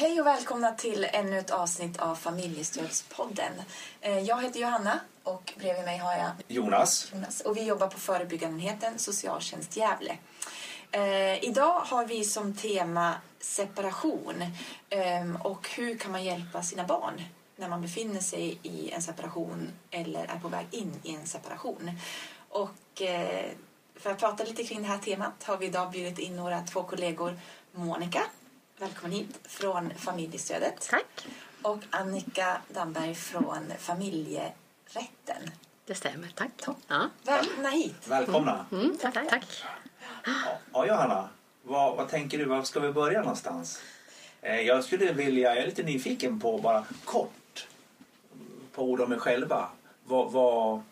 Hej och välkomna till ännu ett avsnitt av Familjestödspodden. Eh, Jag heter Johanna och bredvid mig har jag Jonas. Jonas och vi jobbar på förebyggarenheten Socialtjänst Gävle. Eh, idag har vi som tema separation eh, och hur kan man hjälpa sina barn när man befinner sig i en separation eller är på väg in i en separation. Och eh, för att prata lite kring det här temat har vi idag bjudit in några två kollegor. Monica, välkommen hit från familjestödet. Tack. Och Annika Damberg från familjerätten. Det stämmer, tack. Ja. Välkomna hit. Välkomna. Mm, tack, tack. Ja, ja, Johanna. Vad, vad tänker du? Var ska vi börja någonstans? Eh, jag skulle vilja, jag är lite nyfiken på bara kort på ord om er själva. Vad, vad,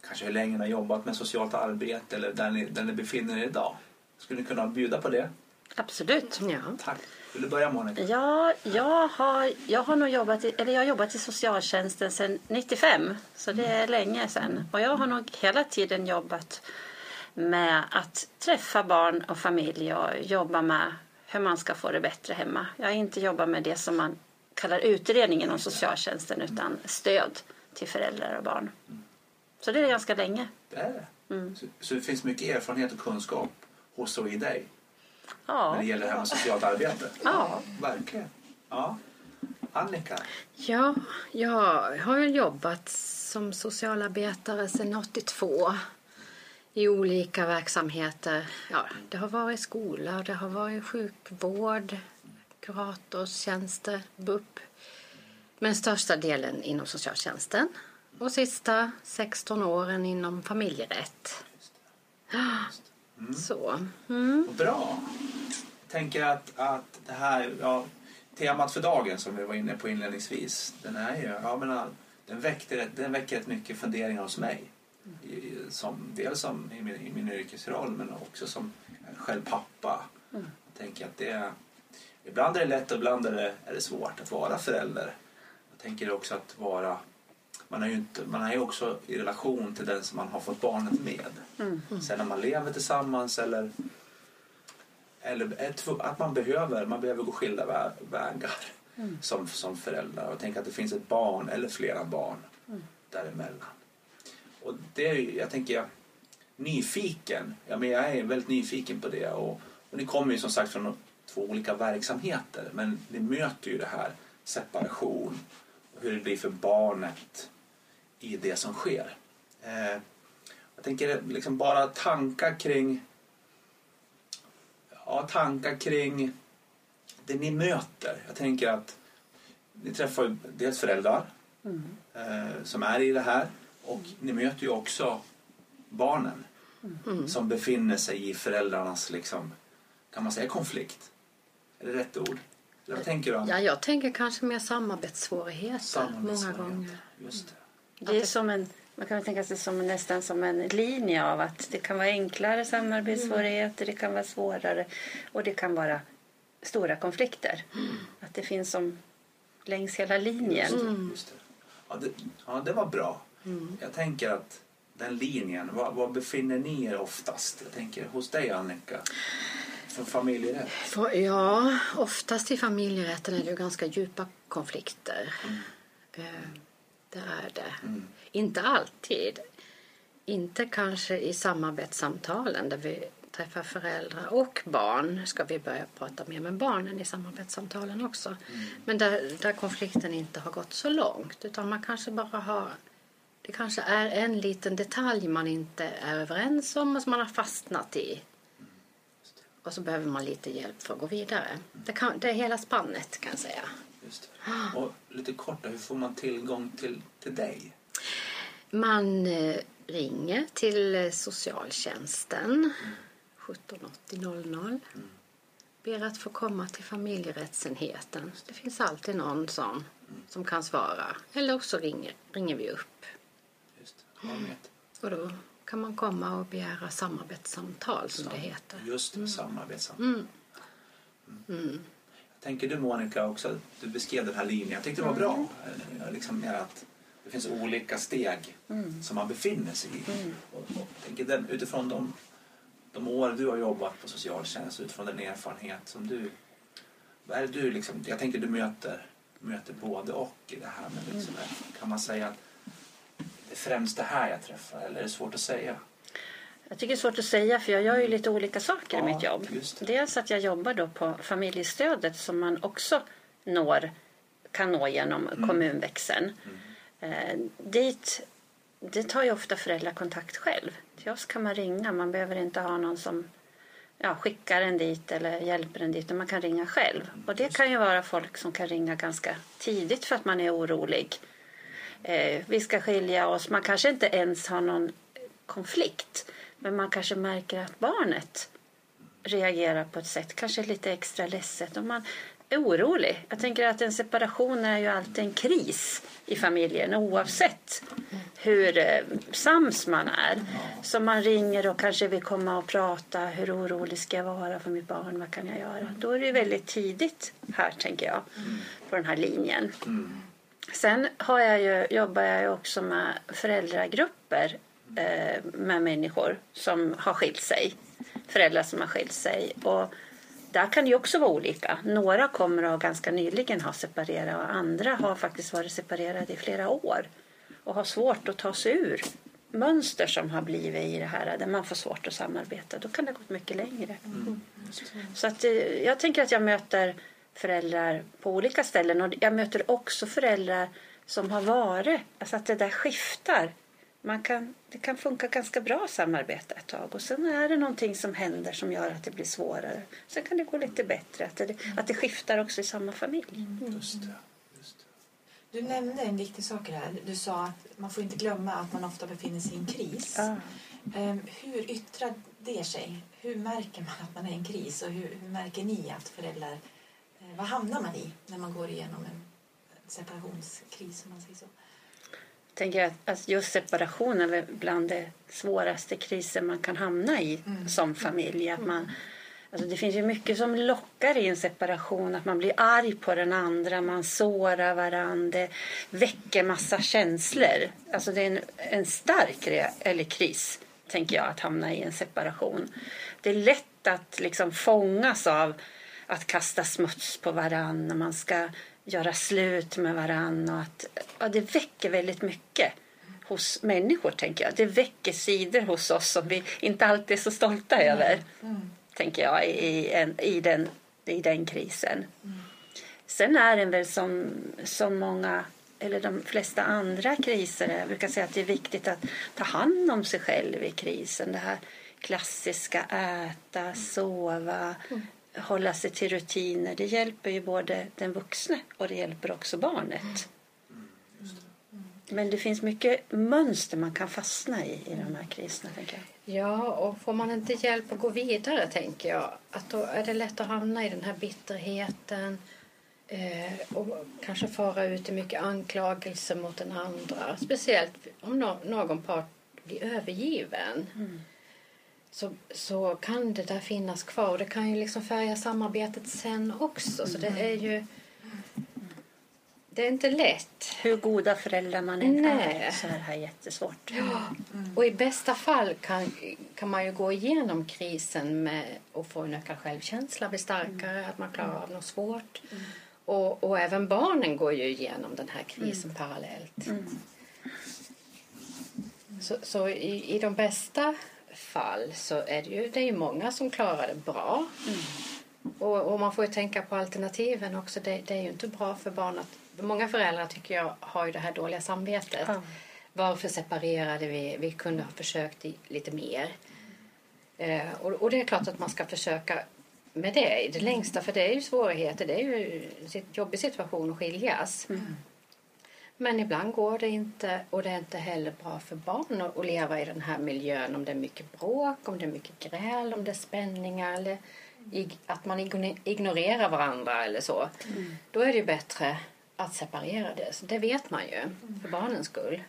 kanske hur länge ni har jobbat med socialt arbete eller där ni, där ni befinner er idag. Skulle ni kunna bjuda på det? Absolut. Ja. Tack. Vill du börja Monica? Ja, jag har, jag har nog jobbat i, eller jag har jobbat i socialtjänsten sedan 95, så det är länge sedan. Och jag har nog hela tiden jobbat med att träffa barn och familj och jobba med hur man ska få det bättre hemma. Jag har inte jobbat med det som man kallar utredning inom socialtjänsten utan stöd till föräldrar och barn. Så det är ganska länge. Det är det. Så, så det finns mycket erfarenhet och kunskap hos och i dig Ja. när det gäller det här med socialt arbete. Ja. Verkligen. Ja. Annika? Ja, jag har jobbat som socialarbetare sedan 82 i olika verksamheter. Ja, det har varit skola, det har varit sjukvård, kuratorstjänster, BUP. Men största delen inom socialtjänsten. Och sista 16 åren inom familjerätt. Så. Mm. Bra. Jag tänker att, att det här, ja, temat för dagen som vi var inne på inledningsvis, den är ju, jag menar, den, väckte, den väcker rätt mycket funderingar hos mig. I, som, dels som i min, i min yrkesroll men också som själv pappa. Jag tänker att det, ibland är det lätt och ibland är det, är det svårt att vara förälder. Jag tänker också att vara man är ju inte, man är också i relation till den som man har fått barnet med. Sen när man lever tillsammans eller, eller att man behöver, man behöver gå skilda vä- vägar som, som förälder. Och tänka att det finns ett barn eller flera barn däremellan. Och det är ju, jag tänker, nyfiken. Ja, men jag är väldigt nyfiken på det. Och, och ni kommer ju som sagt från två olika verksamheter. Men ni möter ju det här separation och hur det blir för barnet i det som sker. Eh, jag tänker liksom bara tankar kring ja, tankar kring det ni möter. Jag tänker att ni träffar ju dels föräldrar eh, som är i det här och ni möter ju också barnen som befinner sig i föräldrarnas, liksom, kan man säga konflikt? Är det rätt ord? Eller vad tänker du? Ja, jag tänker kanske mer samarbetssvårigheter Samarbetssvårigheter. många gånger. Just det. Det är som en, man kan väl tänka sig som nästan som en linje av att det kan vara enklare samarbetssvårigheter, det kan vara svårare och det kan vara stora konflikter. Att det finns som längs hela linjen. Just det, just det. Ja, det, ja, det var bra. Jag tänker att den linjen, var, var befinner ni er oftast? Jag tänker hos dig Annika, från familjerätt. För, ja, oftast i familjerätten är det ju ganska djupa konflikter. Eh, det är det. Inte alltid. Inte kanske i samarbetssamtalen där vi träffar föräldrar och barn ska vi börja prata mer med barnen i samarbetssamtalen också. Men där, där konflikten inte har gått så långt utan man kanske bara har det kanske är en liten detalj man inte är överens om och som man har fastnat i. Och så behöver man lite hjälp för att gå vidare. Det, kan, det är hela spannet kan jag säga. Just det. Och lite kort då, hur får man tillgång till, till dig? Man eh, ringer till eh, socialtjänsten 1780 00. Ber att få komma till familjerättsenheten. Det finns alltid någon som, som kan svara. Eller också ringer, ringer vi upp. Just det. Och då kan man komma och begära samarbetssamtal som det heter. Just det, samarbetssamtal. Mm. Tänker du Monica också, du beskrev den här linjen. Jag tyckte det var bra. Eh, Liksom mer att det finns olika steg som man befinner sig i. Och, och jag tänker den, utifrån de, de år du har jobbat på socialtjänst, utifrån den erfarenhet som du vad är du liksom, jag tänker du möter, möter både och i det här. Men liksom, Kan man säga att det är främst det här jag träffar eller är det svårt att säga? Jag tycker det är svårt att säga för jag gör ju lite olika saker Ja, i mitt jobb. Dels att jag jobbar då på familjestödet som man också når, kan nå genom Mm. kommunväxeln. Eh, dit, det tar ju ofta föräldrar kontakt själv. Till oss kan man ringa, man behöver inte ha någon som ja, skickar en dit eller hjälper en dit, man kan ringa själv. Och det kan ju vara folk som kan ringa ganska tidigt för att man är orolig. Eh, vi ska skilja oss, man kanske inte ens har någon konflikt, men man kanske märker att barnet reagerar på ett sätt, kanske lite extra ledset. Och man är orolig. Jag tänker att en separation är ju alltid en kris i familjen oavsett hur eh, sams man är. Så man ringer och kanske vill komma och prata. Hur orolig ska jag vara för mitt barn? Vad kan jag göra? Då är det väldigt tidigt här, tänker jag, på den här linjen. Sen har jag ju, jobbar jag ju också med föräldragrupper med människor som har skilt sig. Föräldrar som har skilt sig. Och där kan det också vara olika. Några kommer att ganska nyligen ha separerat och andra har faktiskt varit separerade i flera år och har svårt att ta sig ur mönster som har blivit i det här där man får svårt att samarbeta. Då kan det ha gått mycket längre. Så att, eh, jag tänker att jag möter föräldrar på olika ställen och jag möter också föräldrar som har varit, alltså att det där skiftar. Man kan, det kan funka ganska bra att samarbeta ett tag och sen är det någonting som händer som gör att det blir svårare. Sen kan det gå lite bättre, att det, att det skiftar också i samma familj. Just det. Just det. Du nämnde en viktig sak här. Du sa att man får inte glömma att man ofta befinner sig i en kris. Ja. Ehm, Hur yttrar det sig? Hur märker man att man är i en kris? Och hur, hur märker ni att föräldrar... eh, Vad hamnar man i när man går igenom en separationskris, om man säger så? Tänker att att just separation är bland det svåraste krisen man kan hamna i som familj. Att man, alltså det finns ju mycket som lockar i en separation. Att man blir arg på den andra, man sårar varandra. Det väcker massa känslor. Alltså det är en, en stark eller kris, tänker jag, att hamna i en separation. Det är lätt att liksom fångas av att kasta smuts på varann när man ska göra slut med varann. Och att, ja, det väcker väldigt mycket hos människor, tänker jag. Det väcker sidor hos oss som vi inte alltid är så stolta över, tänker jag, i, en, i, den, i den krisen. Sen är den väl som, som många eller de flesta andra kriser. Jag brukar säga att det är viktigt att ta hand om sig själv i krisen. Det här klassiska äta, sova, hålla sig till rutiner. Det hjälper ju både den vuxne och det hjälper också barnet. Men det finns mycket mönster man kan fastna i i de här kriserna. Tänker jag. Ja, och får man inte hjälp att gå vidare tänker jag att då är det lätt att hamna i den här bitterheten eh, och kanske fara ut i mycket anklagelser mot den andra. Speciellt om no någon part blir övergiven. Så, så kan det där finnas kvar och det kan ju liksom färga samarbetet sen också. Så det är ju... Det är inte lätt. Hur goda föräldrar man än Nej. är så är det här jättesvårt. Och i bästa fall kan, kan man ju gå igenom krisen med att få en ökad självkänsla, bli starkare, att man klarar av något svårt. Och, och även barnen går ju igenom den här krisen parallellt. Så, så i, i de bästa fall så är det ju, det är ju många som klarar det bra. Och, och man får ju tänka på alternativen också. Det, det är ju inte bra för barn att... Många föräldrar tycker jag har ju det här dåliga samvetet. Ja. Varför separerade vi? Vi kunde ha försökt lite mer. Eh, och, och det är klart att man ska försöka med det i det längsta. För det är ju svårigheter. Det är ju en jobbig situation att skiljas. Men ibland går det inte och det är inte heller bra för barn att, att leva i den här miljön om det är mycket bråk, om det är mycket gräl, om det är spänningar eller att man igno- ignorerar varandra eller så. Då är det ju bättre att separera det. Så det vet man ju för barnens skull.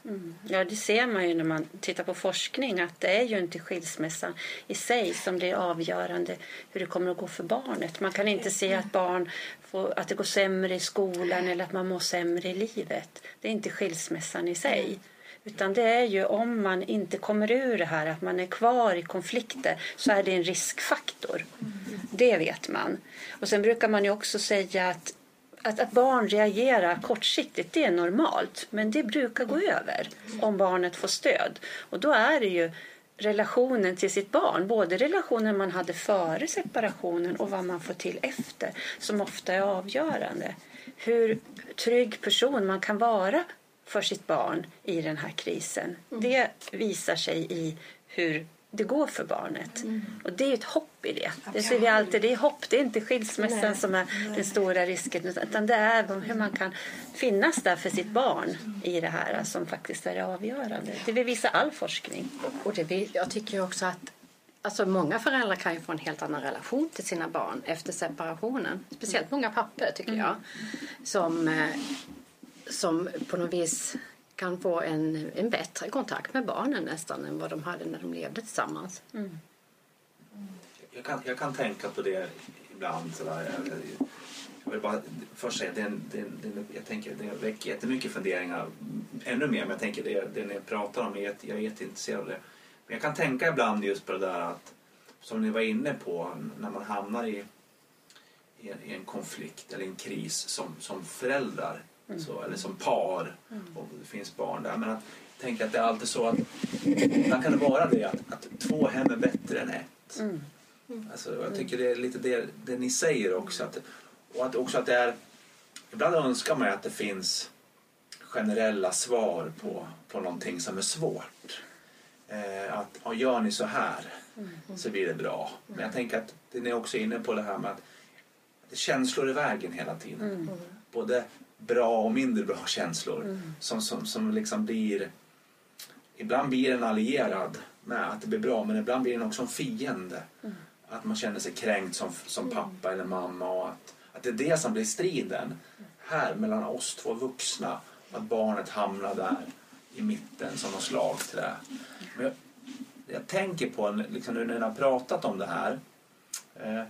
Ja, det ser man ju när man tittar på forskning att det är ju inte skilsmässan i sig som det är avgörande hur det kommer att gå för barnet. Man kan inte se att barn får, att det går sämre i skolan eller att man mår sämre i livet. Det är inte skilsmässan i sig. Utan det är ju om man inte kommer ur det här, att man är kvar i konflikter, så är det en riskfaktor. Det vet man. Och sen brukar man ju också säga att att, att barn reagerar kortsiktigt, det är normalt. Men det brukar gå över om barnet får stöd. Och då är det ju relationen till sitt barn, både relationen man hade före separationen och vad man får till efter, som ofta är avgörande. Hur trygg person man kan vara för sitt barn i den här krisen. Det visar sig i hur det går för barnet. Mm. Och det är ett hopp i det. Det ser vi alltid. Det är hopp. Det är inte skilsmässan Nej. som är den stora risken. Utan det är hur man kan finnas där för sitt barn i det här som faktiskt är avgörande. Det vill visa all forskning. Och det, jag tycker också att Alltså många föräldrar kan ju få en helt annan relation till sina barn efter separationen. Speciellt många pappor tycker jag. Mm. Som, eh, som på något vis kan få en, en bättre kontakt med barnen nästan än vad de hade när de levde tillsammans. Mm. Jag, kan, jag kan tänka på det ibland. Sådär. Jag, jag vill bara först säga den, den, den, jag tänker, det väcker jättemycket funderingar. Ännu mer, men jag tänker det, det ni pratar om, jag, jag är jätteintresserad av det. Men jag kan tänka ibland just på det där att, som ni var inne på, när man hamnar i, i, en, i en konflikt eller en kris som, som föräldrar. Så, eller som par mm. och det finns barn där. Men att, tänk att det är alltid så att ibland kan det vara det att, att två hem är bättre än ett. Mm. mm. Alltså, jag tycker det är lite det, det ni säger också. Att, och att också att det är, ibland önskar man att det finns generella svar på, på någonting som är svårt. Eh, att ja, gör ni så här mm. så blir det bra. Men jag tänker att ni är också inne på det här med att det känslor i vägen hela tiden. Mm. Både bra och mindre bra känslor mm. som, som, som liksom blir... Ibland blir en allierad med att det blir bra men ibland blir den också en fiende. Mm. Att man känner sig kränkt som, som mm. pappa eller mamma och att, att det är det som blir striden här mellan oss två vuxna. Att barnet hamnar där i mitten som något slag till det. Men jag, jag tänker på, liksom, nu när ni har pratat om det här. Eh,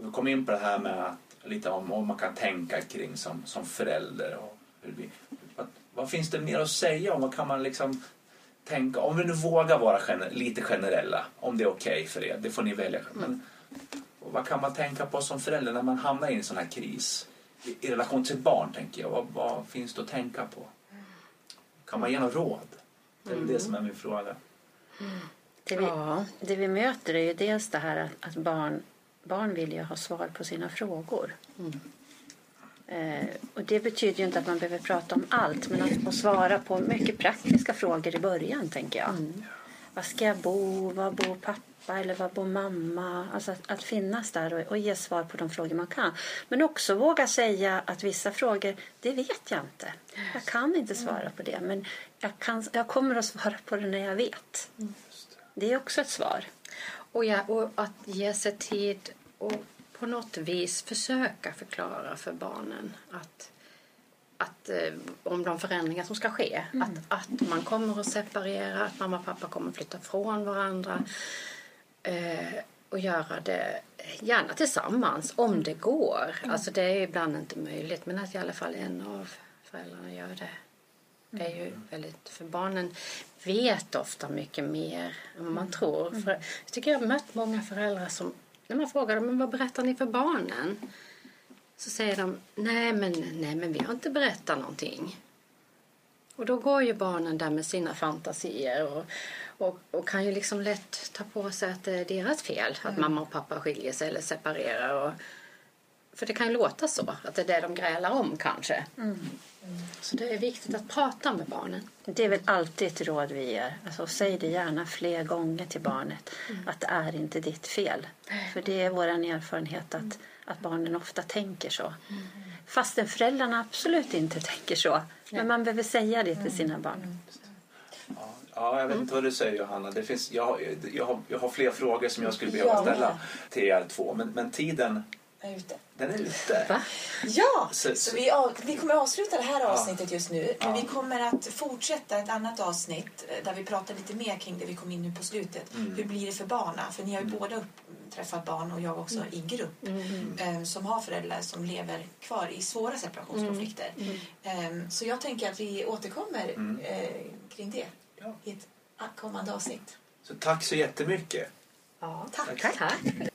vi kom in på det här med att lite om vad man kan tänka kring som, som förälder. Och hur vi, vad, vad, finns det mer att säga om? Vad kan man liksom tänka? Om vi nu vågar vara gener, lite generella, om det är okej okay för er, det får ni välja. Men, vad kan man tänka på som förälder när man hamnar i en sån här kris? I, i relation till barn, tänker jag. Vad, vad, finns det att tänka på? Kan man ge något råd? Det är mm. det som är min fråga. Det vi, ja. det vi möter är ju dels det här att, att barn barn vill ju ha svar på sina frågor. Mm. Eh, och det betyder ju inte att man behöver prata om allt men att få svara på mycket praktiska frågor i början tänker jag. Mm. Var ska jag bo? Var bor pappa? Eller var bor mamma? Alltså att, att finnas där och, och, ge svar på de frågor man kan. Men också våga säga att vissa frågor, det vet jag inte. Jag kan inte svara på det men jag, kan, jag kommer att svara på det när jag vet. Mm. Det är också ett svar. Och, ja, och att ge sig tid och på något vis försöka förklara för barnen att, att eh, om de förändringar som ska ske. Mm. Att, att man kommer att separera, att mamma och pappa kommer att flytta från varandra. Eh, och göra det gärna tillsammans om det går. Mm. Alltså det är ibland inte möjligt men att i alla fall en av föräldrarna gör det. Det är ju väldigt, för barnen vet ofta mycket mer än vad man mm. tror. Mm. För jag tycker jag har mött många föräldrar som, när man frågar dem, men vad berättar ni för barnen? Så säger de, nej men, nej men vi har inte berättat någonting. Och då går ju barnen där med sina fantasier och, och, och kan ju liksom lätt ta på sig att det är deras fel att mm. mamma och pappa skiljer sig eller separerar. Och, för det kan ju låta så, att det är det de grälar om kanske. Mm. Så det är viktigt att prata med barnen. Det är väl alltid ett råd vi ger. Alltså, säg det gärna fler gånger till barnet. Mm. Att det är inte ditt fel. För det är vår erfarenhet att, att barnen ofta tänker så. Mm. Fastän föräldrarna absolut inte tänker så. Men man behöver säga det till sina barn. Ja, jag vet inte vad du säger Johanna. Det finns, jag, jag, har, jag har fler frågor som jag skulle behöva ställa till er två. Men, men tiden den är ute. Den är ute? Va? Ja, så, så vi, vi kommer avsluta det här avsnittet ja. just nu. Men ja. vi kommer att fortsätta ett annat avsnitt eh, där vi pratar lite mer kring det vi kom in nu på slutet. Mm. Hur blir det för barna? För ni har ju mm. båda upp, träffat barn och jag också mm. i grupp um, som har föräldrar som lever kvar i svåra separationskonflikter. Um, så jag tänker att vi återkommer uh, kring det ja. i ett kommande avsnitt. Så tack så jättemycket. Ja, tack. tack. tack.